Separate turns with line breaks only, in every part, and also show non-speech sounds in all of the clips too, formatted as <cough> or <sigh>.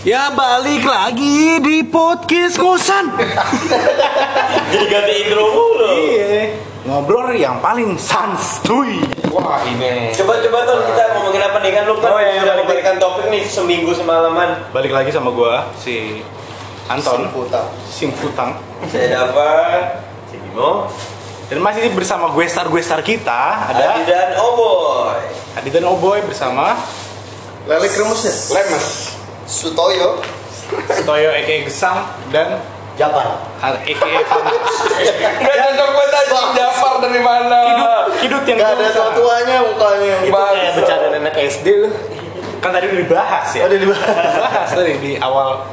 Ya balik lagi di podcast kosan. <laughs>
Jadi ganti intro mulu.
Iya. Ngobrol yang paling sans cuy.
Wah ini
Coba coba tuh kita ngomongin apa nih kan lu kan
Oh, iya,
sudah
balik-
memberikan topik nih seminggu semalaman.
Balik lagi sama gua si Anton
Putang.
Sing Futang.
Saya Dava, si Bimo,
Dan masih bersama gue star gue star kita ada
Adi dan Oboy.
Adi dan Oboy bersama
Lele kremusnya.
lemes.
Sutoyo.
Toyo Eke Gesang dan
Japan.
Eke. <laughs>
Gak cocok banget aja Jafar dari mana?
Kidut, kidut yang
Gak ada tuanya mukanya.
Itu kayak bercanda
anak SD lu.
Kan tadi udah dibahas ya.
Ada di bawah.
Dibahas tadi di awal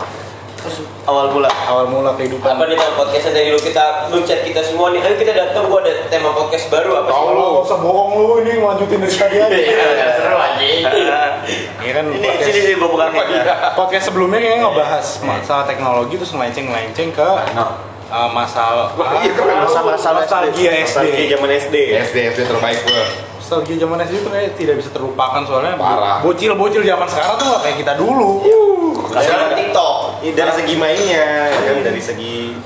Awal mula.
awal mula kehidupan.
Apa nih podcastnya dari lu kita lu chat kita semua nih. Ayo kita datang gua ada tema podcast baru apa sih?
Tahu lu.
Gak usah bohong lu ini lanjutin dari tadi aja.
Iya, seru anjing. <laughs>
Ini kan
Ini
podcast,
sini sih gua bukan
podcast sebelumnya kayaknya ngebahas masalah teknologi terus melenceng-melenceng ke uh, masalah
Wah, iya,
nostalgia SD.
zaman SD.
SD SD terbaik gue.
Nostalgia zaman SD itu kayak tidak bisa terlupakan soalnya
Parah.
bocil-bocil zaman sekarang tuh gak kayak kita dulu.
Sekarang TikTok.
Dari segi mainnya, kan dari segi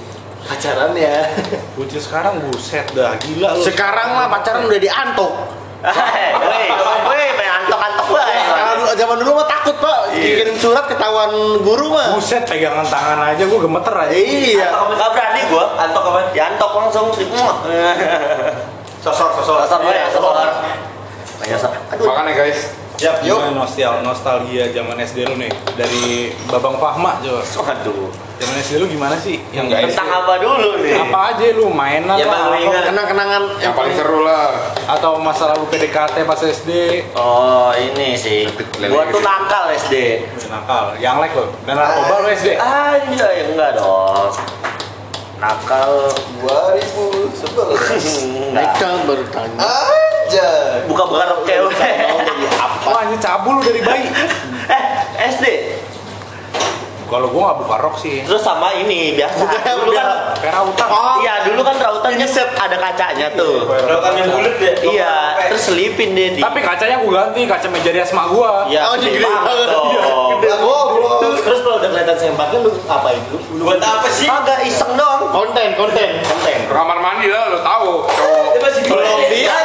pacarannya. <laughs>
Bocil sekarang buset dah gila lu.
Sekarang mah pacaran udah diantok.
Hei, <laughs> woi, main antok-antok.
Sekarang zaman dulu mah takut pak, kirim surat ketahuan guru mah.
Buset pegangan tangan aja gua gemeter aja.
Iya.
Antok nggak berani gua. Antok apa? Ya antok langsung. <laughs> Sosor, sosor. Sosor, ya, sosor. Banyak sosor. Aduh.
Makanya guys,
Yap,
Gimana nostal nostalgia zaman SD lu nih dari Babang Fahma coba.
Waduh.
Zaman SD lu gimana sih? Yang
Enggak,
Tentang apa dulu nih?
apa aja lu mainan
Ya,
lah,
lu.
Kenang-kenangan
yang paling seru lah.
atau masalah lu PDKT pas SD
Oh, ini sih. Gua tuh nakal SD.
nakal yang like lo dan narkoba lu SD
Anjay, enggak dong. Nakal
2011. <laughs>
enggak.
Nikah baru tanya. Aja.
Buka buka cewek.
Ini cabul lu dari bayi <laughs>
Eh, SD.
kalau gua nggak buka rok sih
Terus sama ini biasa.
Bukan,
Dulu kan
kayak rautan
Iya, dulu kan rautannya ada kacanya tuh.
Rautan yang bulat ya?
Iya, terus selipin deh di.
tapi kacanya gua ganti kaca meja di asma gua
Iya,
Oh,
gede
gede
banget
banget.
dong.
Gede goblok.
Terus kalau udah kelihatan sempaknya lu apain dulu?
Buat apa sih? Agak iseng dong.
Konten, konten.
Konten.
Kamar mandi lah lo tahu. Cowok.
Dia masih
Belum bisa.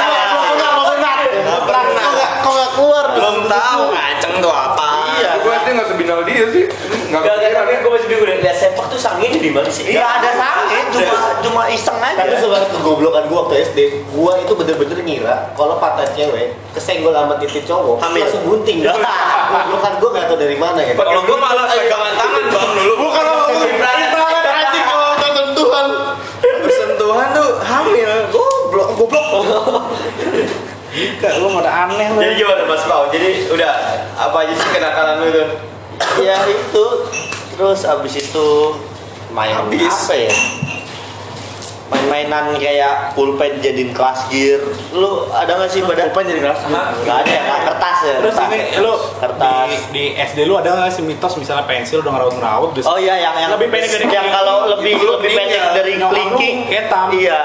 Sebinal dia sih. Nggak
Gak, gak, tapi gue masih bingung deh, lihat sepak tuh sanginnya di mana sih? Iya ada sangin, cuma cuma iseng aja.
Tapi sebenarnya kegoblokan gua waktu SD, gua itu bener-bener ngira kalau patah cewek kesenggol sama titik cowok,
Hamil.
langsung bunting. <laughs> Goblokan gua nggak tahu dari mana ya.
Kalau gue malah pegangan tangan bang dulu.
Bukan apa Ibarat anjing kalau nggak sentuhan. Bersentuhan tuh hamil. Goblok, goblok.
Gak, lu ada aneh lu
Jadi gimana Mas Pau? Jadi udah apa aja sih kenakalan lu tuh?
Ya itu terus abis itu main
Abis.
apa ya? Main-mainan kayak pulpen jadiin kelas gear. Lu ada nggak sih pada?
Pulpen jadi kelas? Gear?
nggak ada ya kertas ya
terus
kertas.
ini lu
kertas.
di, di SD lu ada nggak sih mitos? Misalnya pensil udah ngeraut-ngeraut
Oh iya yang yang
Lebih pendek dari
yang kalau lebih
Itu
lebih pendek dari
Nyokap lu
kelingking.
ketam.
Iya,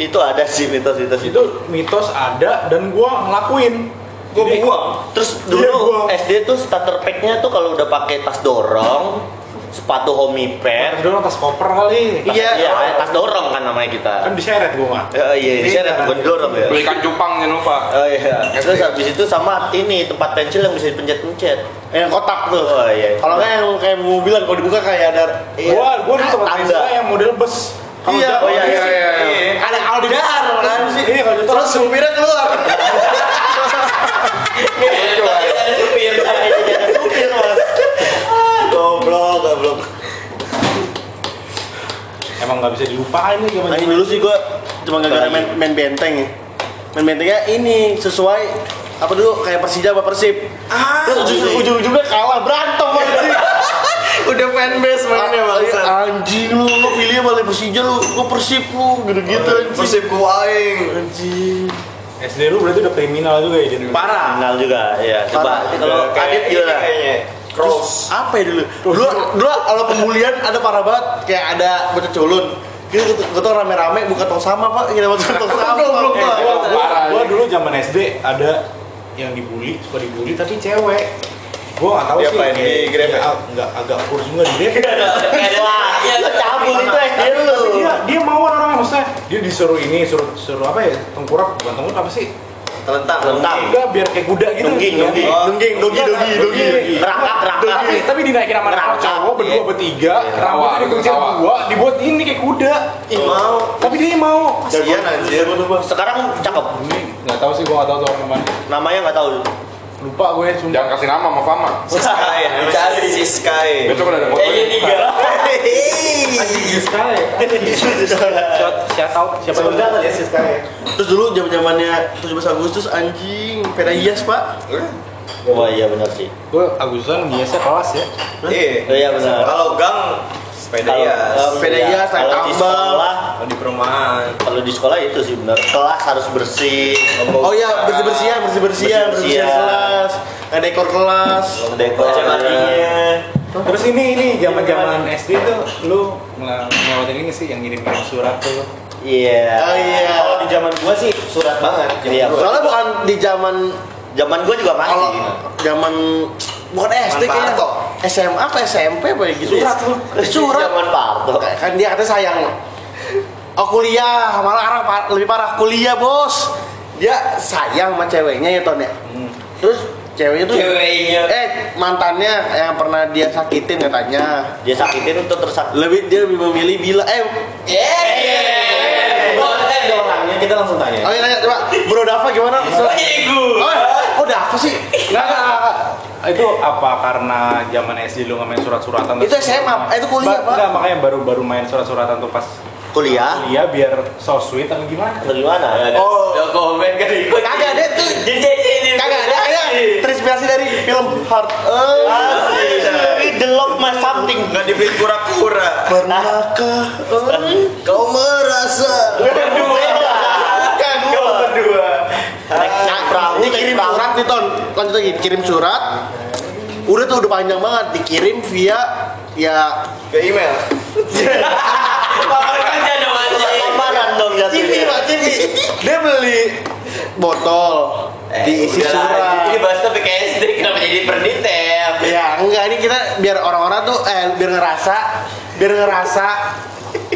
itu ada sih mitos-mitos.
Itu mitos ada dan gua ngelakuin
Gue buang.
Terus
Iya,
dulu
gua.
SD tuh starter pack-nya tuh kalau udah pakai tas dorong, sepatu homie
Pas
pad,
dulu tas koper kali
iya, iya, tas dorong kan namanya kita.
kan diseret gua mah
Ya, iya, di sana bukan didorong ya.
Belikan cupang jangan lupa.
Oh iya. Terus habis itu sama ini tempat pensil yang bisa dipencet-pencet.
Yang kotak tuh.
Oh iya.
Kalau nggak yang kayak mobilan kalau dibuka kayak ada
Iya.
gua gua dulu tempat pensilnya yang model bus Kalau
Iya,
oh iya,
iya, iya, iya.
ada aldidar kan sih.
Iya,
Terus supirnya keluar. <laughs>
Ada supir.
Ada supir mas. Ah, goblok, goblok.
emang nggak bisa dilupain nih
Nah, ini dulu sih gua cuma gara-gara main, main benteng ya. Main bentengnya ini sesuai apa dulu kayak Persija apa Persib.
Ah,
Terus ujung- ujung-ujungnya kalah berantem anjing. <laughs> Udah fanbase mainnya bangsa. Anjing lu, lu pilih sama Persija lu, gua Persib lu, gitu-gitu anjing. Persib gua aing. Anjing.
SD lu berarti udah kriminal juga ya jadi
Parah.
Kenal juga, ya. Coba kalau Adit gimana?
Kayaknya.
Terus apa ya dulu? Dulu, dulu kalau pembulian ada parah banget, kayak ada bocah culun. Gitu, gue tuh rame-rame buka tong sama pak, kita buka tong <laughs> sama.
Gua, gua
ini.
dulu zaman SD ada yang dibully, suka dibully tapi cewek. Gue nggak tahu
Dia
sih.
apain di Grab ya?
Dia ag- nggak agak kurus juga dia. <laughs>
Wah, lo cabul itu SD lu.
Tapi dia dia maksudnya dia disuruh ini suruh suruh apa ya tengkurap bukan tengkurap apa sih
Telentang.
Telentang.
enggak biar kayak kuda gitu
Nungging,
Ya.
nungging.
Oh,
Nungging, dogi,
iya,
dogi,
kan?
dogi.
Rangkap, rangkap.
tapi tapi dinaikin sama anak cowok berdua
iya.
bertiga
Rawa,
rambutnya dikuncir
rawa.
dua dibuat ini kayak kuda
Ih mau.
tapi dia mau
Kasihan anjir.
Sekarang cakep.
nggak tahu sih gua nggak tahu tuh orang ke mana
Namanya nggak tahu.
Lupa gue cuma
Jangan kasih nama sama Fama.
Sky,
Cari si Sky.
Besok udah ada foto.
Kayaknya tiga. <laughs>
anjing sekali siapa tahu siapa
Siapa
tahu
tahu ya si Sky.
Terus dulu zaman zamannya 17 Agustus anjing, peda hias pak.
Wah iya benar sih.
gue Agustusan biasa kelas ya
Iya.
Iya, benar.
Kalau gang sepeda
Kalau-
ya.
Sepeda
iya,
hias, naik
kalau di sekolah,
Kalau di perumahan.
kalau di sekolah itu sih benar. Kelas harus bersih.
Oh iya bersih bersihan, bersih bersihan, bersih
Bersih-bersihan.
kelas, ada dekor kelas.
Dekor.
Kacamatinya.
terus ini ini zaman zaman SD tuh lu ngel- ngelewatin ini sih yang ngirim ngirim surat tuh
Iya.
Oh iya.
Kalau di zaman gua sih surat banget.
Iya,
gua.
Soalnya bukan di zaman
Zaman gue juga
kalau
masih.
zaman bukan SD kayaknya
kok.
SMA apa SMP apa ya gitu ya?
Surat lu.
Surat.
Zaman Parto.
Kan dia katanya sayang. Oh kuliah, malah arah lebih parah kuliah bos. Dia sayang sama ceweknya ya Ton ya. Terus ceweknya tuh
Ceweknya.
eh mantannya yang pernah dia sakitin katanya.
Dia sakitin untuk tersak.
Lebih dia lebih memilih bila eh.
Kita ada orangnya, kita langsung tanya.
Oh iya nanya coba Bro Dava gimana?
Oh, jadi gue.
Oh, kok Dava sih?
Enggak, enggak, enggak. Itu apa karena zaman SD lu nggak main surat-suratan?
Itu SMA, eh, itu kuliah,
Ba-
Pak.
Enggak, makanya baru-baru main surat-suratan tuh pas
Kuliah.
kuliah biar so sweet atau gimana?
Bagaimana?
Oh.
Udah komen kan ikut.
Kagak ada tuh.
Jadi jadi ini.
Kagak ada kayak terinspirasi dari film Heart. Eh.
The love my something.
Nggak dibeli pura-pura.
Pernahkah kau merasa? Bukan
Kau berdua.
Naik perahu, naik perahu.
surat lagi kirim surat. Udah tuh udah panjang banget. Dikirim via ya
Ke email.
Pamer kerja dong
TV pak TV dia beli botol diisi
udah lah,
surat.
Ini bahas tapi kayak SD kenapa jadi perdetail?
ya enggak ini kita biar orang-orang tuh eh biar ngerasa biar ngerasa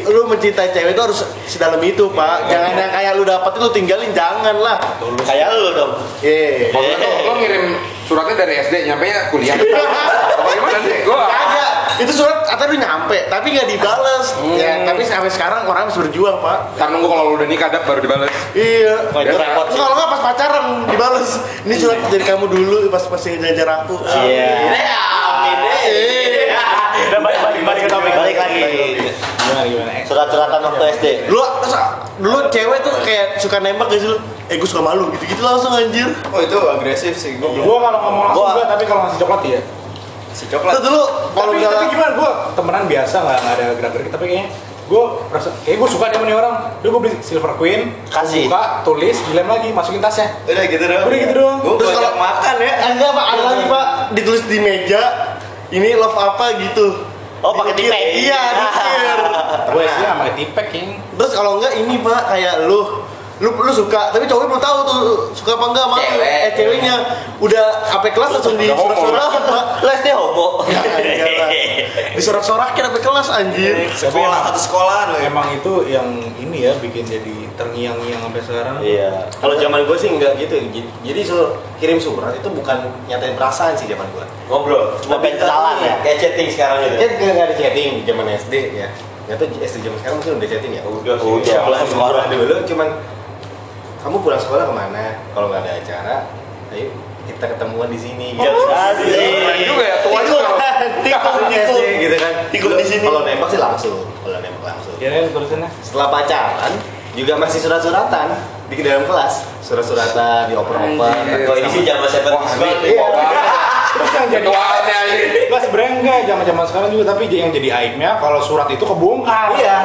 lu mencintai cewek itu harus sedalam itu pak jangan yang kayak lu dapetin lu tinggalin jangan lah
Kayak lu dong.
Iya.
Tuh, lo ngirim suratnya dari SD, nyampe nya kuliah. <laughs> Apa gimana sih? Gua
Kagak, itu surat atau udah nyampe, tapi nggak dibales. Ya, tapi sampai sekarang orang masih berjuang, Pak.
Ntar nunggu kalau lo udah nikah dap baru dibales.
Iya.
Itu
Biasa.
repot
kalau nggak pas pacaran dibales. Ini surat dari kamu dulu pas masih ngajar aku.
Iya.
Ya, amin deh.
Udah balik balik balik ke topik.
Balik lagi.
Gimana gimana? Eh,
Surat-suratan waktu SD.
Dulu, dulu cewek tuh kayak suka nembak lu? Eh, gue suka malu gitu-gitu langsung anjir.
Oh itu agresif sih. Gua belum.
Gua kalau ngomong langsung
Gua-
tapi kalau ngasih coklat ya.
Si coklat.
Terus dulu kalau
Tapi, tapi gimana? Gua temenan biasa nggak nggak ada gerak-gerik, tapi kayaknya gue rasa kayak gue suka dia nih orang. Udah gue beli silver queen,
Kasih.
buka, tulis, dilem lagi, masukin tasnya.
Udah gitu doang.
Udah gitu doang.
Gua
Terus kalau-
makan ya.
Eh, enggak pak, ada lagi pak ditulis di meja. Ini love apa gitu.
Oh, pakai tipek.
Iya, dikir. <laughs>
Gue sih pakai tipek yang
Terus kalau enggak ini pak kayak lu lu lu suka tapi cowoknya belum tahu tuh suka apa enggak.
Cewek.
eh ceweknya udah apa kelas langsung di
Udah
pak
Les dia homo.
Ya, iyalah. di sorak-sorakin apa kelas anjir
Sekolah satu sekolahan loh.
emang itu yang ini ya bikin jadi terngiang-ngiang sampai sekarang.
Iya.
Kalau zaman gue sih enggak gitu. Jadi suruh kirim surat itu bukan nyatain perasaan sih zaman gue.
Ngobrol.
Cuma pengenalan ya.
Kayak chatting sekarang gitu.
Kan nggak ada chatting zaman SD ya. Nggak tahu SD zaman sekarang mungkin udah chatting ya. Udah sih.
Udah,
Kalau
pulang sekolah.
dulu cuman kamu pulang sekolah ke mana? Kalau nggak ada acara, ayo kita ketemuan di sini. Gitu.
Asik.
Keren juga ya, tua juga.
Tikung, tikung.
gitu kan.
Tikung di sini.
Kalau nembak sih langsung. Kalau nembak langsung.
Ya kan tulisannya.
Setelah pacaran juga masih surat-suratan di dalam kelas. Surat-suratan dioper-oper.
Kok ini sih zaman
Wah,
banget.
Terus yang jadi <laughs>
ini.
Enggak sebenarnya enggak zaman-zaman sekarang juga tapi yang jadi aibnya kalau surat itu kebongkar.
Iya.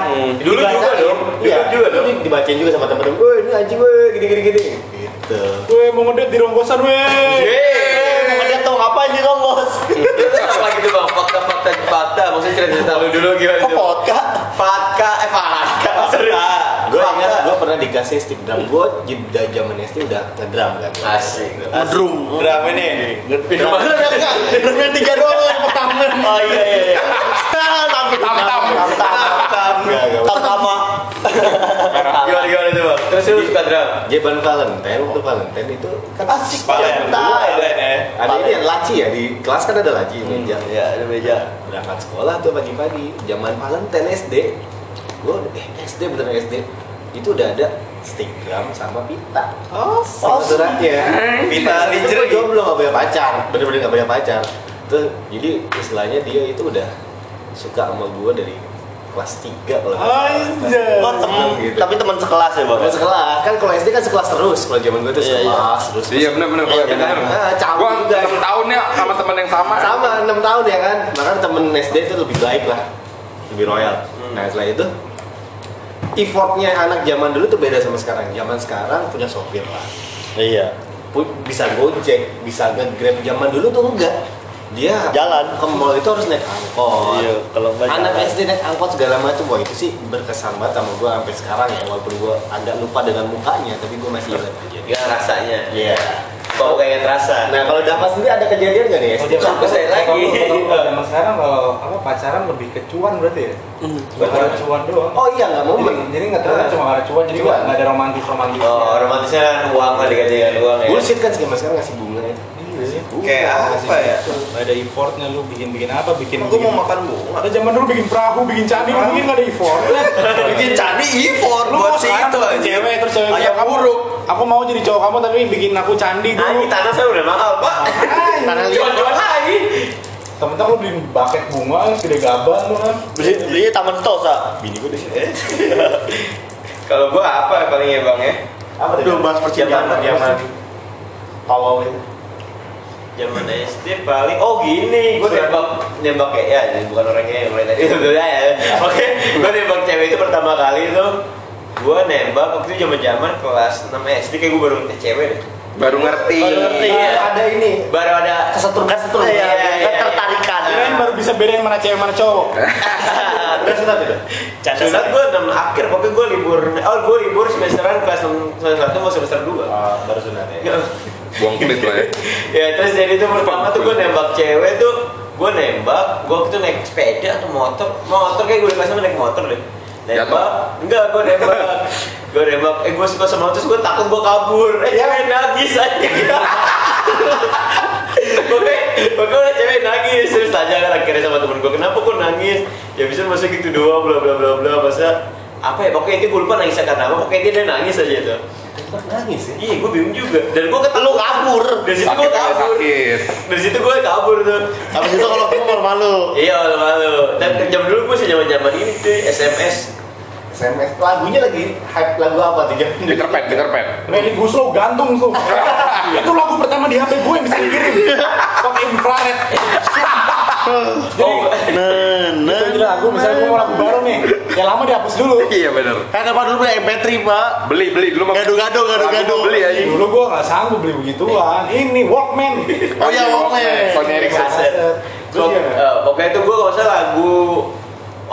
Dulu juga dong.
Iya.
Dulu juga dong.
Jadi Dibacain juga sama temen-temen. Woi, ini anjing gue gini gini gini. Gitu.
Gue mau ngedate di ronggosan weh.
Mau dia tahu apa aja bos? <laughs>
Apa gitu bang? Fakta-fakta fakta. Maksudnya cerita-cerita lu dulu gimana
Kok
itu?
vodka?
Fakta, eh fakta. Maksudnya.
Gue pernah dikasih stick drum gue dari zaman SD udah ngedrum kan
Asik.
Drum.
Drum ini.
Enggak. Drumnya tiga doang yang pertama. Oh iya iya. iya. Tam tam tam tam tam tam tama.
Gimana gimana tuh bang? Terus lu suka drum?
Jaban Valentine waktu Valentine itu kan
Asik Valentine.
ada ini yang laci ya di kelas kan ada laci meja
Ya, ada meja.
berangkat sekolah tuh pagi-pagi zaman Valentine SD gue eh SD bener SD itu udah ada stick drum sama pita
Oh,
suratnya
Pita
Itu
lingerie.
gua jomblo gak punya pacar bener-bener gak punya pacar tuh jadi istilahnya dia itu udah suka sama gue dari kelas 3 kalau.
Oh, temen,
Gitu.
tapi teman sekelas ya, Bang?
Temen sekelas kan kalau SD kan sekelas terus kalau zaman gue tuh
Iya, iya.
sekelas terus
Iya benar benar kalau
Iya,
benar.
kan? Ah, cabut
Gua
juga.
6 tahun ya sama teman yang sama.
sama 6 tahun ya kan bahkan temen SD itu lebih baik lah lebih royal nah setelah itu effortnya anak zaman dulu tuh beda sama sekarang zaman sekarang punya sopir lah
Iya.
Bisa gojek bisa nge-grab zaman dulu tuh enggak dia
Jalan.
ke mall itu harus naik angkot
Iya, kalau
anak
jalan.
SD naik angkot segala macam wah itu sih berkesan banget sama gue sampai sekarang ya walaupun gue agak lupa dengan mukanya tapi gue masih ingat kejadian
Ya rasanya.
Iya.
Kok kayak terasa?
nah kalau dapat sendiri ada kejadian gak nih
Oh, zaman-
Aku saya lagi.
kalau- kalau- kalau zaman sekarang kalau apa pacaran lebih ke cuan berarti ya? Bukan karena cuan doang.
oh iya nggak mau
Jadi, jadi nggak ternyata cuma karena cuan, jadi
Cuan.
nggak ada romantis romantis.
Oh, romantisnya uang lah digantikan uang ya.
bullshit kan zaman sekarang ngasih bunga ya
Iya sih.
Kayak apa ya?
Ada effortnya lu bikin bikin apa bikin. Bikin-
mau makan bunga.
Ada zaman dulu bikin perahu, bikin candi, lu bikin nggak ada effort. <laughs>
Bikin candi effort
Lu
buat
mau
si
sekarang
itu
cewek terus cewek
buruk.
Aku mau jadi cowok kamu tapi bikin aku candi dulu.
ini tanah saya udah mahal, Pak.
Tanah.
Jual-jual lagi.
Temen-temen lu beliin bucket bunga, gede gaban lu kan.
Beli beli taman tosa. Bini gue di sini. <laughs>
Kalau gua apa paling ya, Bang ya?
apa tuh
bahas percintaan.
Zaman
Pawau itu
zaman SD paling oh gini gue nembak nembak kayak ya bukan orangnya yang mulai tadi <laughs> itu ya oke gue nembak cewek itu pertama kali itu gue nembak waktu itu zaman zaman kelas 6 SD kayak gue baru ngeliat cewek deh
Baru ngerti.
Baru ngerti.
Iya.
ada ini
baru ada
Kesetrum kesetrum
Iya,
ya.
iya, iya.
Ketertarikan.
Kirain baru bisa bedain mana cewek mana cowok.
udah sunat itu
Canda
sunat gue 6 akhir pokoknya gue libur oh gue libur semesteran kelas 6 semester 1 mau semester 2
Oh, baru sunat ya
Buang kulit lah ya. <laughs>
ya terus jadi itu pertama tuh gue nembak cewek tuh gue nembak gue waktu itu naik sepeda atau motor motor kayak gue di kelas naik motor deh nembak? Enggak gue nembak. <laughs> Gue nembak. Eh gue suka sama terus gue takut gue kabur. Eh cewek nangis aja Oke, oke udah cewek nangis. Terus tanya kan akhirnya sama temen gue kenapa kok nangis? Ya bisa masa gitu doang bla bla bla bla masa apa ya? Pokoknya itu gue lupa nangisnya karena apa. Pokoknya dia nangis aja
nangis ya
iya gue bingung juga dan gue ketemu
Lu kabur.
dari situ gue kabur
sakit.
dari situ gue kabur tuh
Habis itu kalau ketemu malu-malu.
iya malu malu dan jam dulu gue sih zaman zaman ini tuh SMS
SMS lagunya lagi hype lagu apa tuh jam
Peter Pan, Peter Pan.
Meli Guslo gantung tuh. <laughs> itu lagu pertama di HP gue yang bisa dikirim. Pakai infrared. <laughs>
oh
Nah, nah.
Itu jadi lagu misalnya gue mau lagu baru nih. Yang lama dihapus dulu.
Iya benar.
Kayak apa dulu beli MP3, Pak?
Beli beli dulu mah.
Gado-gado, gado-gado.
Aku Beli aja.
Dulu gue nggak sanggup beli begituan. Ini Walkman.
Oh iya, Walkman.
Sony Ericsson.
eh, pokoknya itu gue kalau nggak salah lagu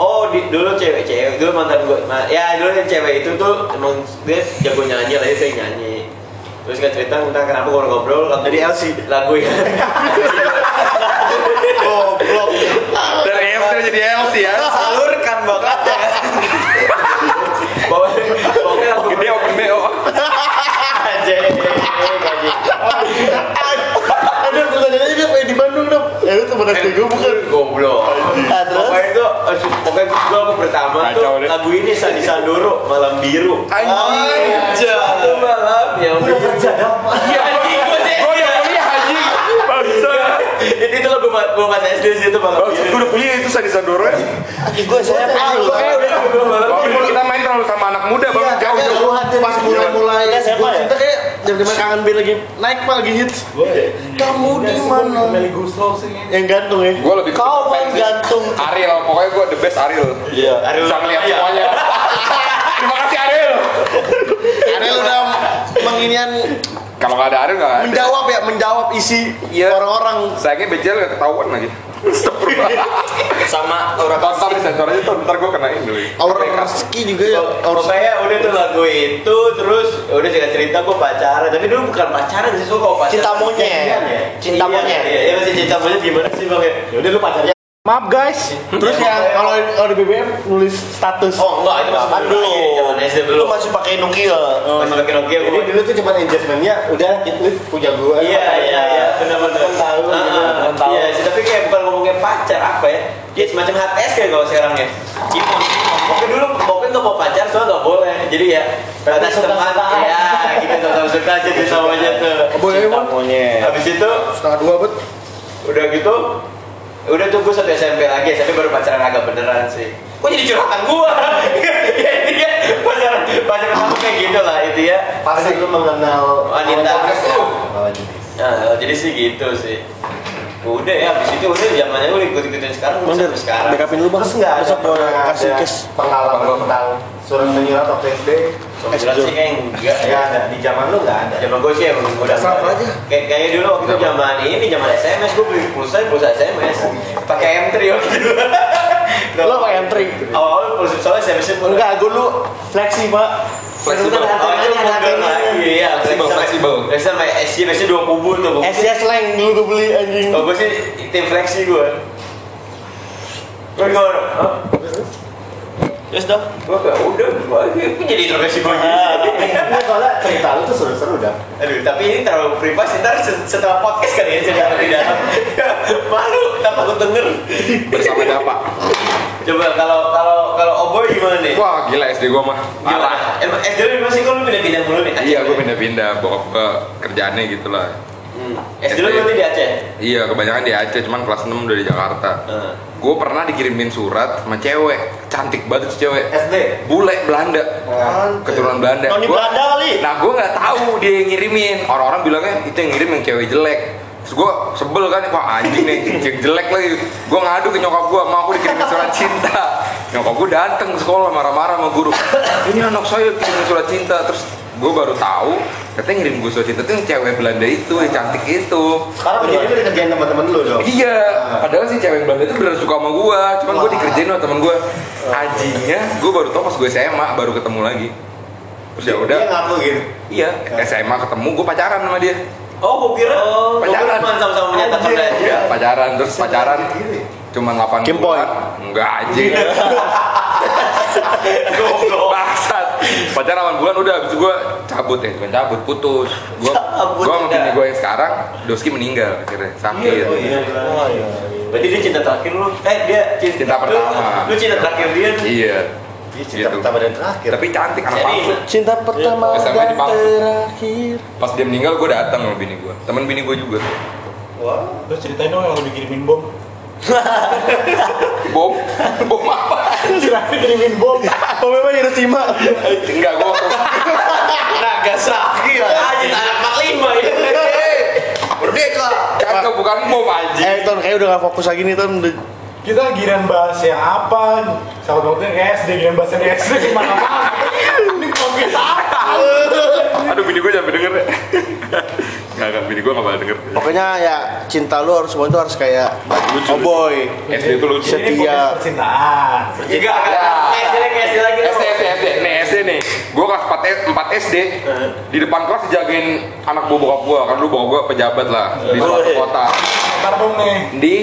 Oh, di, dulu cewek-cewek, dulu mantan gue, ya dulu yang cewek itu tuh emang dia jago nyanyi, lah saya nyanyi. Terus kan cerita tentang kenapa gue ngobrol lagu
Dari LC.
lagu yang <laughs>
Goblok.
Dari EFT jadi LC ya.
Salurkan bakatnya.
bawa pokoknya lagu
Gede open BO.
aja.
Ada pertanyaannya dia pengen di Bandung, dong. Ya itu teman SD gue bukan.
Goblok.
Ah, terus?
Pokoknya itu, pokoknya gue lagu pertama tuh lagu ini Sandi Sandoro, Malam Biru.
Anjir.
Satu malam yang biru. Iya anjing gue sih.
Oh iya kuliah anjing. Bangsa.
Itu itu lagu gua pas SD sih itu biru.
gue udah punya itu Sandoro ya.
Anjing gue saya tahu.
Pokoknya udah gua malam
Waktu
biru.
itu kita main terlalu sama anak muda bang.
Iya,
Jauh jauh.
dari
Pas mulai-mulai
Iya,
SMA ya? Kita kayak jam-jam kangen band lagi naik pak lagi hits. Kamu di mana? Yang gantung ya.
Gue lebih
Kau gantung.
Ariel, pokoknya gue the best Ariel.
Iya.
Ariel
Bisa ngeliat
Iya.
semuanya. <laughs> Terima kasih Ariel.
Ariel udah menginian
Kalau nggak ada Ariel nggak ada.
menjawab ya, menjawab isi
Iya.
orang-orang.
Sayangnya Bejel nggak ketahuan lagi.
Sama Aura
Tonton di sensor aja tuh, ntar gue kenain dulu.
Aura Rizky juga ya. Aura
Pokoknya udah tuh lagu itu terus udah cerita cerita gue pacaran tapi dulu bukan pacaran sih so kalau pacaran
Cinta monyet.
ya.
Cinta
Iya,
monyet.
iya, iya masih cinta monyet gimana sih bang ya
Ya udah lu pacarnya.
Maaf guys.
Terus yang kalau di BBM nulis status.
oh enggak itu masih
Kan
dulu zaman SD
Lu
belum
masih pakai Nokia.
masih pakai Nokia
Jadi dulu tuh cuma engagementnya udah lu punya gua.
Iya iya iya benar-benar
tahu
Ah,
gitu.
ah,
tahu.
Iya sih, tapi kayak bukan ngomongnya pacar apa ya? Dia semacam HTS kayak kalau sekarang ya. Cimon. Pokoknya dulu pokoknya nggak mau pacar soalnya nggak boleh. Jadi ya batas teman ya gitu sama suka aja tuh sama aja tuh.
Boleh.
Habis itu
Setengah dua bet.
udah gitu udah tuh gue satu SMP lagi SMP baru pacaran agak beneran sih kok jadi curhatan gua ya <laughs> intinya pacaran pacaran aku kayak gitu lah itu ya
Pas lu mengenal
Wanita.
Jenis.
Nah, jadi sih gitu sih. Udah ya, habis itu udah zamannya udah ikut-ikutin sekarang udah sampai sekarang.
Backupin lu bang.
Terus nggak ada
gua
pernah
kasih
ada pengalaman tentang surat menyurat waktu SD?
Jelas sih kayak enggak
Ya ada di zaman lu nggak ada.
Zaman gue sih emang udah
Sama aja.
Kayak kayak dulu waktu itu zaman ini zaman SMS gue beli pulsa pulsa SMS pakai M3 waktu itu. <laughs>
Lo pakai M3.
Awal-awal pulsa soalnya SMS nya
Enggak, gue lu fleksi pak.
Fleksibel.
Oh, itu model lagi ya.
Fleksibel, fleksibel.
Biasa sama SC biasanya dua kubu tuh.
SCS Slang dulu gue beli anjing.
Oh, gue sih tim fleksi gue. Gue
Yes dong.
Gue gak udah, gue jadi intervensi gue
Ini soalnya cerita lu tuh seru-seru dah.
Aduh, tapi ini terlalu privasi, ntar se- setelah podcast kali ya cerita lebih dalam <laughs> Malu, tak takut denger
Bersama Dapa.
Coba kalau kalau kalau Oboy gimana nih?
Wah, gila SD gue mah. Parah.
Emang SD lu masih kok lu pindah-pindah mulu nih?
Iya, gue pindah-pindah. Bokap gue kerjaannya gitu lah.
Hmm. SD lu berarti di Aceh?
Iya, kebanyakan di Aceh, cuman kelas 6 udah di Jakarta.
Heeh.
Gue pernah dikirimin surat sama cewek, cantik banget tuh cewek.
SD.
Bule Belanda, keturunan Belanda.
Noni
Gua-
Belanda kali.
Nah, gue nggak tahu dia yang ngirimin. Orang-orang bilangnya itu yang ngirim yang cewek jelek. Terus gue sebel kan, wah anjing nih, cewek jelek lagi. Gue ngadu ke nyokap gue, mau aku dikirimin surat cinta. Nyokap gue dateng ke sekolah marah-marah sama guru. Ini anak saya kirimin surat cinta. Terus gue baru tahu, katanya ngirim gue surat cinta itu yang cewek Belanda itu, yang cantik itu.
Sekarang jadi lu dikerjain teman-teman lu dong.
Iya, padahal sih cewek Belanda itu beneran suka sama gua, cuman gua dikerjain sama temen gua. Anjingnya, gua baru tau pas gue SMA baru ketemu lagi. Terus ya udah,
Dia ngaku gitu.
iya SMA ketemu gua pacaran sama dia.
Oh, gue kira, gue kira
pacaran.
cuma sama-sama menyatakan aja
Iya, pacaran terus pacaran
Gitu
cuma 8
Kim
bulan. Enggak anjing. <laughs>
Goblok
Bangsat. Pacaran 8 bulan udah habis itu gua cabut ya, bukan cabut, putus. Gua
Cabut
gua sama
udah.
bini gua yang sekarang Doski meninggal akhirnya sakit.
Oh iya, Berarti dia cinta terakhir lu? Eh, dia cinta,
Cinta pertama.
Lu, lu cinta terakhir dia nih?
Iya.
Dia cerita
Gitu.
pertama dan terakhir.
Tapi cantik anak
Jadi,
palsu.
Cinta pertama
SMA
dan terakhir.
Pas dia meninggal gue datang sama bini gue. Temen bini gue juga.
Wah,
Terus ceritain dong yang lu dikirimin bom. <laughs>
Bom? Bom apa?
Ceritain dikirimin bom.
Oh memang Hiroshima.
Enggak, waktu
Nagasaki lah Aja anak Mak Lima ya
Merdeka. Kagak bukan bom anjing.
Eh Ton kayak udah gak fokus lagi nih Ton.
Kita giliran bahas yang apa? Salah satunya kayak SD, giliran bahas yang SD gimana mana? Ini podcast apa?
Aduh, bini gue jangan denger ya. Enggak, enggak, bini gue gak bakal denger.
Pokoknya ya cinta lu harus semua itu harus kayak oh boy.
SD itu lucu.
Ini
Setia.
podcast percintaan.
Juga kayak SD lagi, SD lagi
SD, SD, SD. Nih SD nih. Gue kelas 4, S- 4 SD. Di depan kelas dijagain anak bokap gue. Kan dulu bokap gue pejabat lah. Di suatu kota.
Ntar dong nih.
Di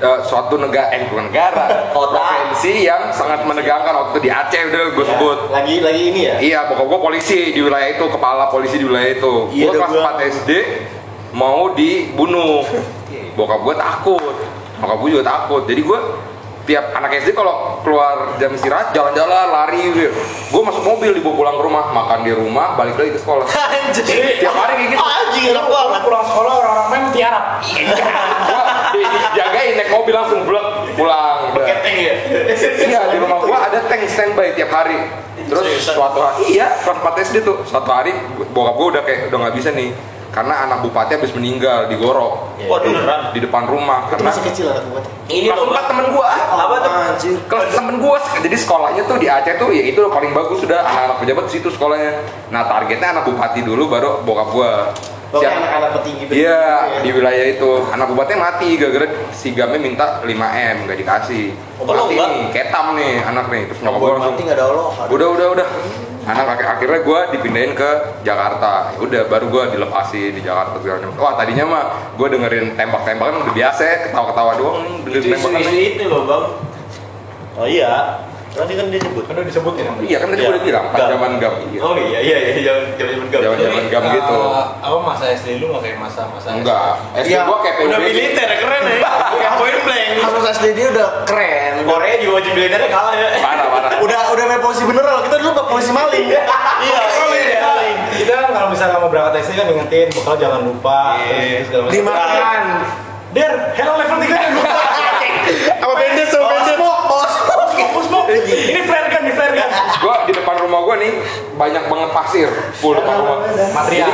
eh, suatu negara, eh bukan negara, <laughs>
Kota.
provinsi yang sangat menegangkan waktu di Aceh udah gue sebut.
Lagi lagi ini ya.
Iya, bokap gue polisi di wilayah itu, kepala polisi di wilayah itu.
Iya,
gue kelas
gua.
4 SD mau dibunuh. <laughs> Bokap gue takut, bokap gue juga takut. Jadi gue tiap anak SD kalau keluar jam istirahat jalan-jalan lari gitu. Gue masuk mobil dibawa pulang ke rumah, makan di rumah, balik lagi ke sekolah. <laughs>
Anjing.
Tiap hari kayak gitu.
Enak banget.
Pulang sekolah orang-orang main tiarap.
Mobil langsung blek pulang. Udah.
Keteng ya?
Iya di rumah gua ada tank standby tiap hari. Terus suatu hari, iya kelas 4 SD tuh. Suatu hari bokap gua udah kayak udah nggak bisa nih, karena anak bupati habis meninggal di Gorok
Wah, beneran?
di depan rumah.
Itu
Karena
masih kecil anak gua.
Ini
kelas 4 temen gua.
Apa tuh?
Anjir.
Kelas temen gua, jadi sekolahnya tuh di Aceh tuh ya itu paling bagus sudah anak-anak pejabat di situ sekolahnya. Nah targetnya anak bupati dulu baru bokap gua. Siap.
anak-anak petinggi
Iya, di wilayah itu anak obatnya mati gara-gara si gamnya minta 5 m nggak dikasih.
Oh,
mati
enggak?
nih, ketam nih anak nih, terus nyokap gue langsung
mati nggak ada Allah.
udah udah udah anak ak- akhirnya gue dipindahin ke Jakarta Ya udah baru gue dilepasin di Jakarta segala macam wah tadinya mah gue dengerin tembak-tembakan udah biasa ya ketawa-ketawa doang dengerin
Itu
tembakan nih.
itu loh bang.
Oh iya. Tadi kan dia sebut.
Kan udah disebutin namanya.
iya kan tadi
Iya.
udah bilang pas
Gam.
zaman gam iya.
Oh iya iya iya zaman gam.
Zaman- zaman gam gitu
Eh, apa masa SD lu nggak kayak masa masa
enggak SD
Iya,
gue kayak
Udah militer keren ya. <laughs> Kayak point blank.
Kasus SD dia udah keren.
Korea juga wajib militernya kalah ya.
parah parah <laughs>
Udah udah main polisi beneran. Kita dulu polisi maling.
Iya. iya.
Kita kan kalau misalnya mau berangkat SD kan ingetin bekal jangan lupa.
Iya.
Dimakan.
Der, hello level 3 nya lupa.
Apa bendes sama bendes?
Bos, bos. Ini flare gun, ini flare gun.
gue di depan rumah gue nih banyak banget pasir full depan rumah
Material.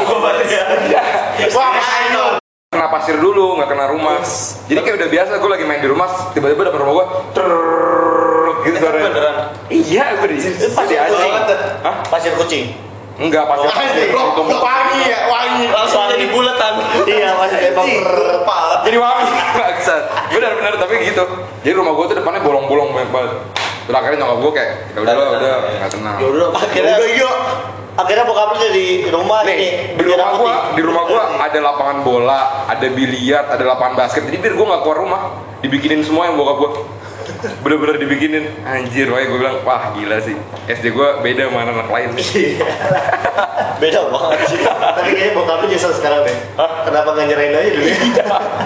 Wah, hancur.
kena pasir dulu nggak kena rumah jadi kayak udah biasa gue lagi main di rumah tiba-tiba depan rumah gue gitu
beneran?
iya gue di di anjing Hah?
Pasir kucing.
enggak pasir
Anjing,
Itu
wangi ya, wangi.
Langsung jadi bulatan.
Iya, masih emang berpal.
jadi wangi maksud benar benar tapi gitu jadi rumah gue tuh depannya bolong-bolong banyak banget terus akhirnya nyokap gue kayak ya udah lah udah nggak tenang
Ya udah,
Akhirnya
udah iya.
Akhirnya bokap lu jadi rumah
nih
ini
di rumah gua di rumah gua ada lapangan bola ada biliar ada lapangan basket. Jadi biar gua nggak keluar rumah. Dibikinin semua yang bokap gua. Bener-bener dibikinin. Anjir wah gue bilang wah gila sih. SD gua beda sama anak lain <laughs>
Beda banget sih.
Tapi kayaknya bokap lu nyesel sekarang deh. Kenapa nggak nyerahin aja dulu?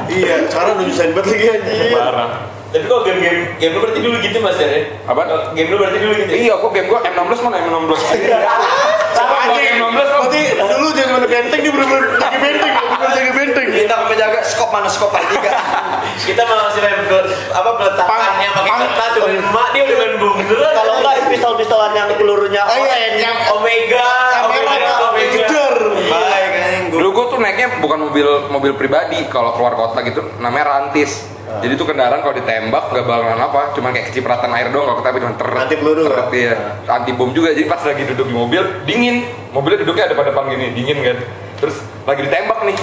Iya, sekarang udah nyusahin banget lagi anjing.
parah
Tapi kok game-game game lu berarti dulu gitu mas ya?
Apaan?
Game lu berarti dulu gitu. ya?
iya gua game gua M16 mana M16
Sama
Gua
anjing.
M16 kok.
Berarti dulu jangan mana benteng dia bener-bener jaga benteng, bukan jaga benteng.
Kita menjaga skop mana skop tiga.
Kita masih main apa peletakan
Pang-
yang pakai kertas tuh emak dia udah main bom beneran.
Kalau enggak pistol-pistolan yang pelurunya
Oh iya,
orange.
yang
Omega, Omega, Omega.
Baik
dulu gua tuh naiknya bukan mobil mobil pribadi kalau keluar kota gitu namanya rantis jadi tuh kendaraan kalau ditembak nggak bakalan apa cuma kayak kecipratan air doang kalau kita cuma ter
Anti peluru,
ter- iya. anti bom juga jadi pas lagi duduk di mobil dingin. Mobilnya duduknya ada pada depan gini dingin kan. Terus lagi ditembak nih.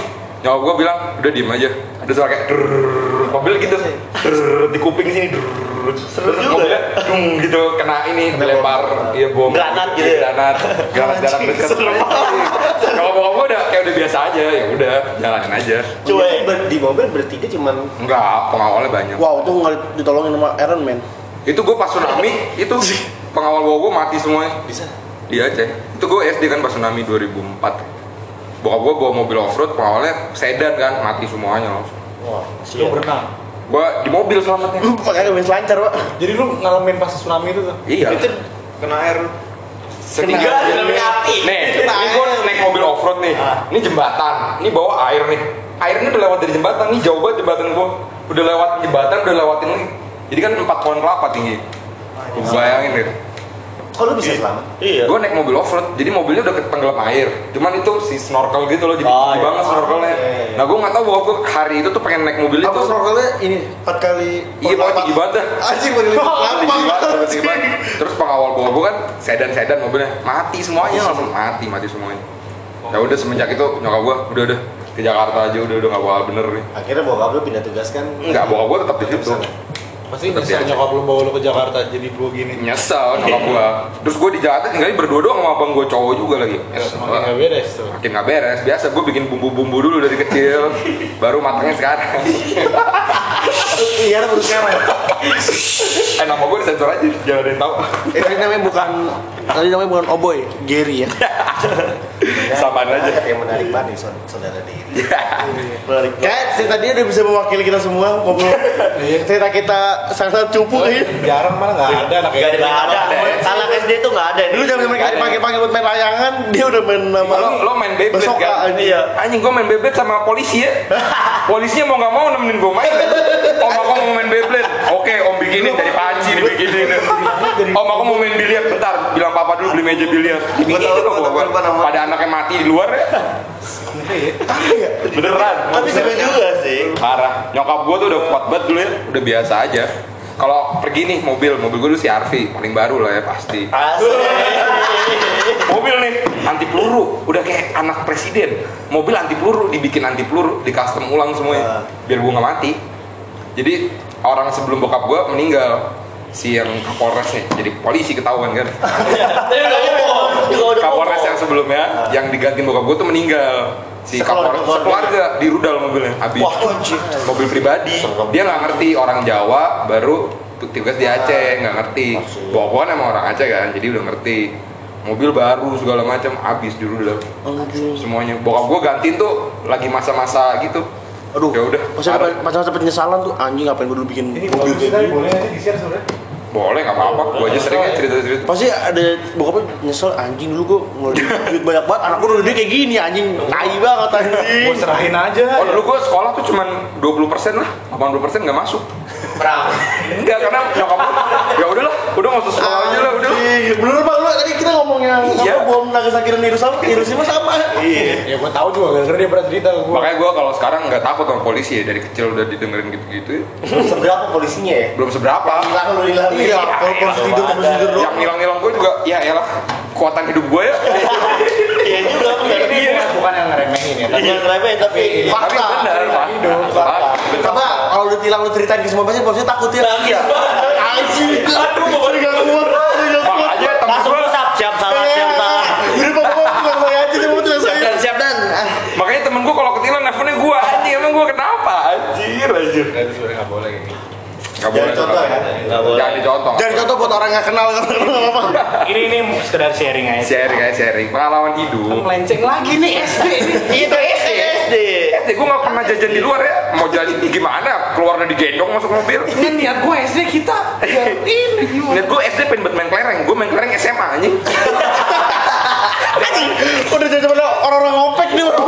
Nyokap gua bilang udah diem aja. Ada suara kayak mobil gitu. Drrrr, di kuping sini drrrr.
Seru
terus
juga.
mobilnya dung gitu kena ini dilempar iya bom
Granat gitu
Iya,
ya?
granat granat granat dekat kalau bokap gua udah kayak udah biasa aja ya udah jalanin aja
ber- di mobil bertiga cuman
enggak pengawalnya banyak
Wow, itu nggak ditolongin sama Iron Man.
itu gua pas tsunami itu pengawal bawa gua mati semuanya
bisa.
di Aceh itu gua SD kan pas tsunami 2004 bokap gua bawa mobil off road pengawalnya sedan kan mati semuanya langsung
Wah,
Lu
siap.
berenang.
Gua di mobil selamatnya
Lu pakai main selancar, Pak.
Jadi lu ngalamin pas tsunami itu tuh.
iya
Itu kena air.
Setiga
api.
Nih, ini gue naik mobil off road nih. Ini jembatan. Ini bawa air nih. Airnya udah lewat dari jembatan. Nih jauh banget jembatan gue. Udah lewat jembatan, udah lewatin lagi. Jadi kan empat pohon kelapa tinggi. Gua bayangin deh.
Kok lu bisa selamat?
Iya.
Gue naik mobil off road, jadi mobilnya udah ketenggelam air. Cuman itu si snorkel gitu loh, jadi
Oh, iya.
banget snorkelnya.
iya, iya.
Nah gue nggak tahu bahwa gue hari itu tuh pengen naik mobil
Apa
itu.
snorkelnya ini empat kali
Iya, pokoknya tinggi banget dah. <laughs>
Anjing pada lipat
Tinggi
lapang
banget, tinggi banget. Terus pengawal bawa gue kan sedan-sedan mobilnya mati semuanya langsung mati mati semuanya. Ya udah semenjak itu nyokap gue udah udah ke Jakarta aja udah udah nggak bakal bener nih.
Akhirnya bokap lu pindah tugas kan?
Enggak, bokap gue tetap di situ.
Pasti nyesel nyokap lu bawa lu ke Jakarta jadi gua gini.
Nyesel nyokap gue. Terus gue di Jakarta tinggalnya berdua doang sama abang gue cowok juga lagi. Nyesel.
Makin gak beres tuh.
Makin nggak beres. Biasa gue bikin bumbu-bumbu dulu dari kecil, <laughs> baru matangnya sekarang.
Iya, baru sekarang.
eh nama gue disensor aja, jangan ada yang tahu.
Eh, Tadi namanya bukan tadi namanya bukan Oboy, Gary ya. <laughs>
Samaan aja.
Yang menarik banget nih, saud- saudara diri. <laughs>
Menarik.
Kayak cerita dia udah bisa mewakili kita semua ngobrol. cerita kita sangat cupu ya.
Jarang malah nggak ada anak
ada
Nggak ada. Anak SD itu nggak ada.
Dulu zaman mereka dipanggil-panggil buat main layangan, dia udah main nama
lo, lo main
Besoka,
kan?
anjing.
Iya.
Anjing gue main Beyblade sama polisi ya <laughs> Polisinya mau gak mau nemenin gue main <laughs> Om aku mau main Beyblade Oke om bikinin dari panci dibikinin Om aku mau main biliar Bentar. Bilang papa dulu beli meja biliar.
Tahu, gua
gua
tahu, lupa namanya.
Pada anaknya mati di luar. Ya Beneran.
Tapi seru juga sih.
Parah. Nyokap gue tuh udah kuat banget dulu ya. Udah biasa aja. Kalau pergi nih mobil, mobil gue dulu CRV paling baru lah ya pasti. Mobil nih anti peluru, udah kayak anak presiden. Mobil anti peluru dibikin anti peluru, di custom ulang semuanya, biar gue nggak mati. Jadi orang sebelum bokap gue meninggal si yang Kapolres nih, jadi polisi ketahuan kan. Kapolres yang sebelumnya yang digantiin bokap gue tuh meninggal. Si Kapolres sekeluarga di rudal mobilnya habis. Mobil pribadi. Dia nggak ngerti orang Jawa baru tugas di Aceh nggak ngerti. Bokap kan emang orang Aceh kan, jadi udah ngerti. Mobil baru segala macam habis di rudal. Semuanya. Bokap gue gantiin tuh lagi masa-masa gitu.
Aduh,
Ya udah.
Ada macam-macam penyesalan tuh anjing ngapain gue dulu bikin
Ini
mobil
kita boleh aja di share sebenarnya.
Boleh nggak apa-apa. Gue aja sering ya cerita-cerita.
Pasti ada bokapnya nyesel anjing dulu gue ngeluarin duit banyak banget anak gue udah gede kayak gini anjing tai banget anjing
Gue serahin aja.
Oh dulu gue sekolah tuh cuman 20% lah, 80% nggak masuk.
Perang.
Enggak karena nyokap gue, ya nggak usah sekolah aja lah, udah.
Anjing. bener bang lu tadi kita ngomongnya
Iya.
apa bom Nagasaki dan Hiroshima Hiroshima sama
Ya gue tahu juga gara-gara dia pernah cerita ke gue.
Makanya gue kalau sekarang nggak takut sama polisi ya dari kecil udah didengerin gitu-gitu ya.
Seberapa polisinya ya?
Belum seberapa.
Hilang lu hilang.
iya kalau polisi tidur polisi tidur doang
Yang hilang-hilang gue juga, ya elah kekuatan hidup gue ya. <laughs>
Iya juga benar.
Bukan, bukan yang ngeremehin ya.
Jangan remeh tapi
Tapi
fakta
benar, Pak.
fakta karena kalau lu tilang lu ceritain ke semua pasti polisi takut ya
Nangis <laughs>
anjing aduh pokoknya gak kuat
Makanya
Langsung
gue,
siap siap salah siap salah.
jadi pokoknya bukan gue aja cuma tuh
Siap dan siap dan.
Makanya temen gue kalau ketilang nelfonnya gue anjing, emang gue kenapa? Anjir, anjir.
Berarti sebenarnya nggak boleh kayak gitu.
Gak boleh.
Jangan contoh ya.
Jangan dicontoh.
jadi contoh buat orang yang kenal nggak kenal apa
Ini ini sekedar sharing aja.
Sharing aja sharing, pengalaman hidup.
Melenceng lagi nih SD ini.
Itu SD.
Eh, gue gak pernah jajan di luar ya. Mau jalan gimana? Keluar dari gendong masuk mobil.
Ini niat gue SD kita. Ya, ini?
Lihat gue SD pengen buat main kelereng. Gue main kelereng SMA anjing.
anjing udah jadi pada orang-orang ngopek nih orang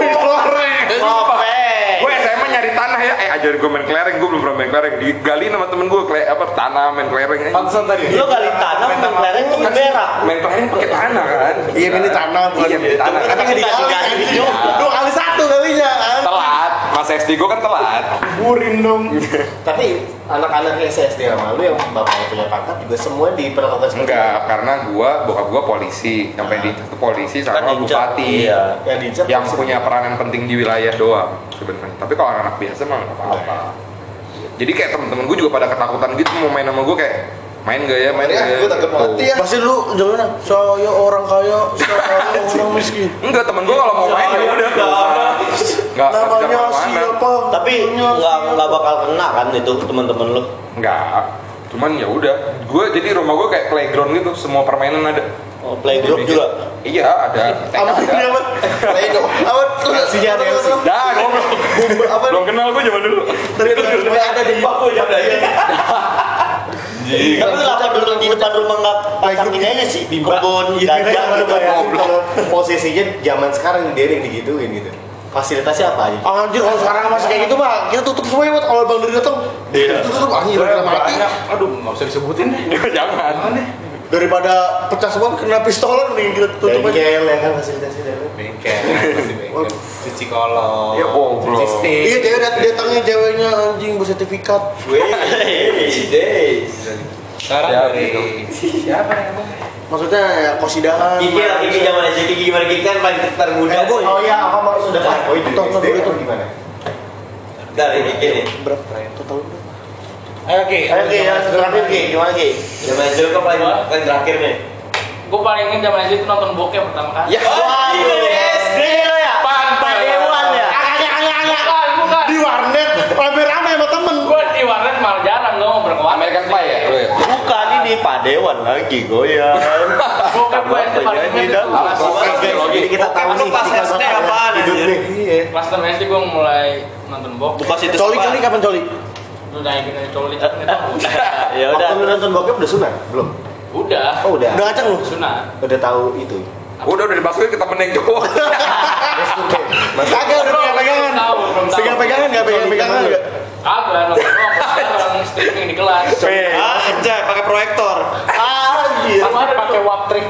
orang
Ngopek.
Gue SMA nyari tanah ya. Eh ajarin gue main kelereng. Gue belum pernah main kelereng. Digali sama temen gue kele apa tanah main kelereng.
Pantesan tadi.
Lo kali tanam main kelereng tuh berak.
Main kelereng pakai tanah kan.
iya ini tanah bukan
Iya, ini tanah.
tapi nggak Dikali. dua kali satu kalinya kan
Masa SD gue kan telat.
Burin dong. <laughs>
Tapi anak-anak SD sama lu yang bapaknya punya pangkat juga semua diperlakukan seperti
Enggak, karena gue bokap gue polisi. Sampai di itu polisi sama
Kan
bupati.
Iya.
itu. yang diincar
Yang punya peranan penting di wilayah doang sebenarnya. Tapi kalau anak biasa mah nggak apa-apa. Jadi kayak temen-temen gue juga pada ketakutan gitu mau main sama gue kayak main gak ya? Main
Ya,
gak ya?
gue takut mati ya.
pasti lu jangan saya orang kaya saya orang <laughs> miskin.
Enggak temen gue kalau mau main ya udah. nggak
namanya
nggak
siapa
Tapi nggak nggak bakal kena kan itu teman-teman lo.
nggak cuman ya udah. Gue jadi rumah gue kayak playground gitu semua permainan ada.
Oh, playgroup juga.
iya ada.
Apa ini
ada
apa? Play-Doh. apa
yang sih.
dah goblok.
Bumbu apa
belum kenal gue zaman dulu.
Semuanya ada di
Aku ya <laughs> Tapi kenapa dulu di depan rumah nggak pasang ini aja sih? Kebun, gajah,
Jangan lu bayangin
goblok.
kalau posisinya zaman sekarang dia yang digituin gitu. Fasilitasnya apa aja?
Anjir kalau sekarang masih kayak gitu mah kita tutup semua ya buat kalau bang Duri datang.
Iya.
Tutup anjir.
Aduh, nggak usah disebutin deh.
jangan
Daripada pecah semua kena pistolan mending kita tutup aja.
Bengkel ya kan fasilitasnya ada.
Bengkel, pasti bengkel. Cuci kolong.
Ya, goblok.
Cuci stick.
Iya cewek dat- datangnya ceweknya anjing bersertifikat.
Sekarang
Ya,
dari
gitu.
siapa yang ngomong?
Maksudnya ya kosidahan.
Kiki lah, Kiki zaman SD, Kiki gimana? Kiki kan paling termuda.
Eh.
Oh iya, apa pakai oh, SD
tong.
atau gimana?
Dari Kiki nih.
Berapa total?
Ayo Ki.
Ayo Ki, yang terakhir Ki, gimana Ki?
Zaman SD kan paling paling terakhir nih.
Gue paling ingin zaman SD itu nonton bokep pertama kali.
ya
Wah, ini dari SD lo ya?
Pantai.
Dewan ya?
Agak agak.
Bukan, bukan.
Di warnet rame-rame sama temen.
Gue di warnet malah jarang gue mau berkawan.
American Pie ya ya
Bukan ini Pak Dewan lagi goyang.
Bokep gue SD paling
oke.
Jadi kita tahu nih
pas SD apaan,
hidup nih. Iya.
6 SD gue mulai nonton bokep.
Bukan situ
Coli coli kapan coli?
Lu naikin aja coli nggak tahu. <laughs>
Ya udah.
Waktu lu nonton bokep udah sunat? Belum?
Udah.
Oh udah.
Udah ngaceng lu.
Sunat.
Udah tahu itu.
udah udah dimasukin kita meneng cowok
Kagak udah pegang pegangan.
Tahu, belum tahu.
Pegang pegangan enggak pegang pegangan enggak?
Kagak nonton. Pas sekarang streaming di kelas.
Anjay, pakai proyektor.
Anjir.
Pas ada pakai wap trick.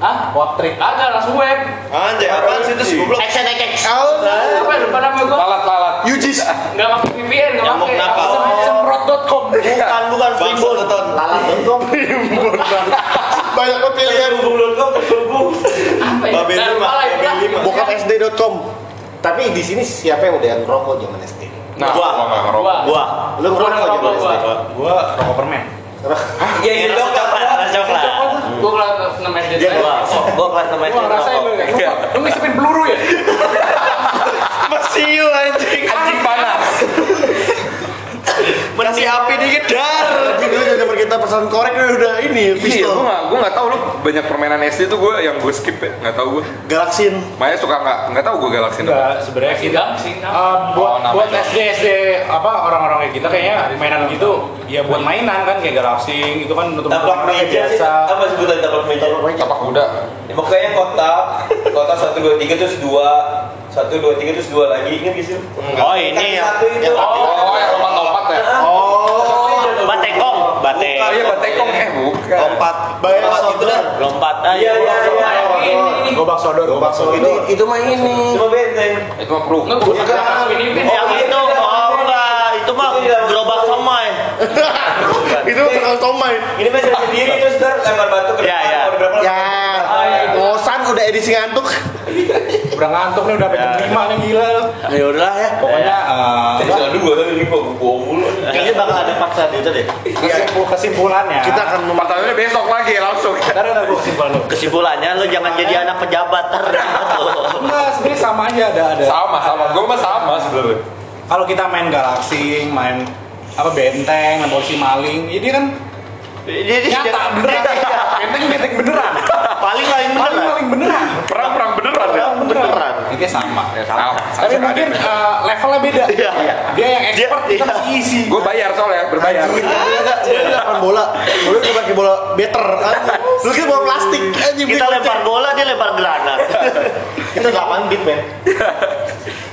Hah? Wap trick? Kagak langsung web.
Anjay, apaan sih itu goblok?
Action action.
Oh,
Apa lupa nama gue?
lalat
Yujis.
Nggak pakai VPN, nggak
Nyamuk
pakai.
nakal.
Sem- Semprot.com.
Bukan, bukan Freebird.
Lalat.com. <laughs>
Banyak banget pilihan.
Hubung.com terhubung.
Apa ya?
Babe
Saya
lima,
lupa lah itu
babe
lah.
lima.
Bokapsd.com.
Tapi di sini siapa yang udah ngerokok zaman SD?
Nah,
Gua.
gua.
Gua.
Gua.
Lu ngerokok
Gua
zaman SD?
gua.
Gua rokok permen.
Iya, iya, coklat, coklat.
Gua kelas 6 SD.
Gua kelas enam SD
Gua ngerasain lu ya. Lu ngisipin peluru ya? <laughs>
Mesiu anjing.
Anjing panas.
Kasih api dikit dar. Dulu zaman kita pesan korek udah udah ini
Iya, gue
pistol.
nggak, gue nggak tahu lu banyak permainan SD tuh gue yang gue skip ya, nggak tahu gue.
Galaksin.
Maya suka nggak, nggak tahu gue galaksin apa.
Enggak, sebenarnya
Sih.
Uh, buat
Oh,
buat SD SD apa orang-orang kayak kita kayaknya mainan gitu ya buat mainan kan kayak galaxing itu kan untuk
Taplak meja
biasa
apa sebutan taplak meja?
Tapak kuda.
Ya, pokoknya kotak, kotak satu dua tiga terus dua, satu dua tiga terus dua lagi ingat gak sih?
Oh, ini ya.
Satu itu.
Oh, yang lompat-lompat ya?
Oh,
Batekong, batek.
Oh iya, batekong. Eh, bukan.
Lompat. Bayar sodor.
Lompat
Iya iya iya.
Ini, ini.
gobak sodor gobak sodor
Itu itu mah ini.
Cuma benteng.
Itu mah perlu.
Nggak, gua kelas ini. ini.
Yang itu, oh enggak, itu mah gerobak somai. <laughs>
Itu tukang tomai.
Ini masih sendiri terus ntar lempar batu ke
Iya,
depan.
iya.
Ya, udah edisi ngantuk.
udah ngantuk nih udah jam lima nih gila lu.
Ya udahlah ya.
pokoknya uh,
Tadi soal dua tapi ini kok gua mulu.
Kayaknya bakal ada paksa itu deh.
kesimpul kesimpulannya
Kita akan mem-
Pertamanya besok lagi langsung.
Ntar udah gue kesimpulan lu
Kesimpulannya lu jangan jadi anak pejabat tar.
enggak sebenarnya sama aja ada ada
Sama, sama. Gue mah sama sebenarnya.
kalau kita main galaxing main apa benteng main polisi maling ini kan
Jadi
nyata beneran <laughs> benteng benteng beneran
paling lain
maling
bener.
maling beneran
Perang-perang beneran ya?
Beneran.
itu sama
Ya, sama.
tapi mungkin uh, levelnya beda
Iya.
dia yang expert
Dia-
kita masih easy
Gue bayar soalnya, berbayar.
Dia lempar bola. Dulu kita pakai bola better. Dulu kita bola plastik.
Kita lempar bola, dia lempar granat. <laughs>
Kita 8 bit, men.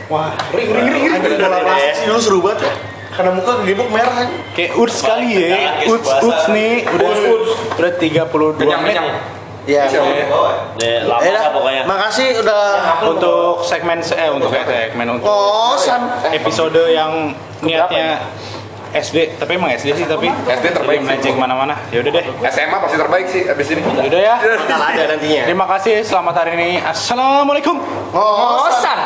wah ring ring ring
Anjing bola plastik sih dulu seru banget ya. Karena muka gebuk merah kan.
kayak uts sekali ya uts uts nih udah udah 32
Kenyang,
menit
kenyang.
Iya.
Oh,
Nih, lama
Ya
lah pokoknya.
Makasih udah
untuk segmen eh untuk segmen untuk
kosan.
episode yang niatnya SD tapi emang SD sih tapi
SD terbaik sih.
melenceng ke mana-mana ya udah deh
SMA pasti terbaik sih abis ini.
Yaudah ya
Bakal ada nantinya.
terima kasih selamat hari ini assalamualaikum
Kosan.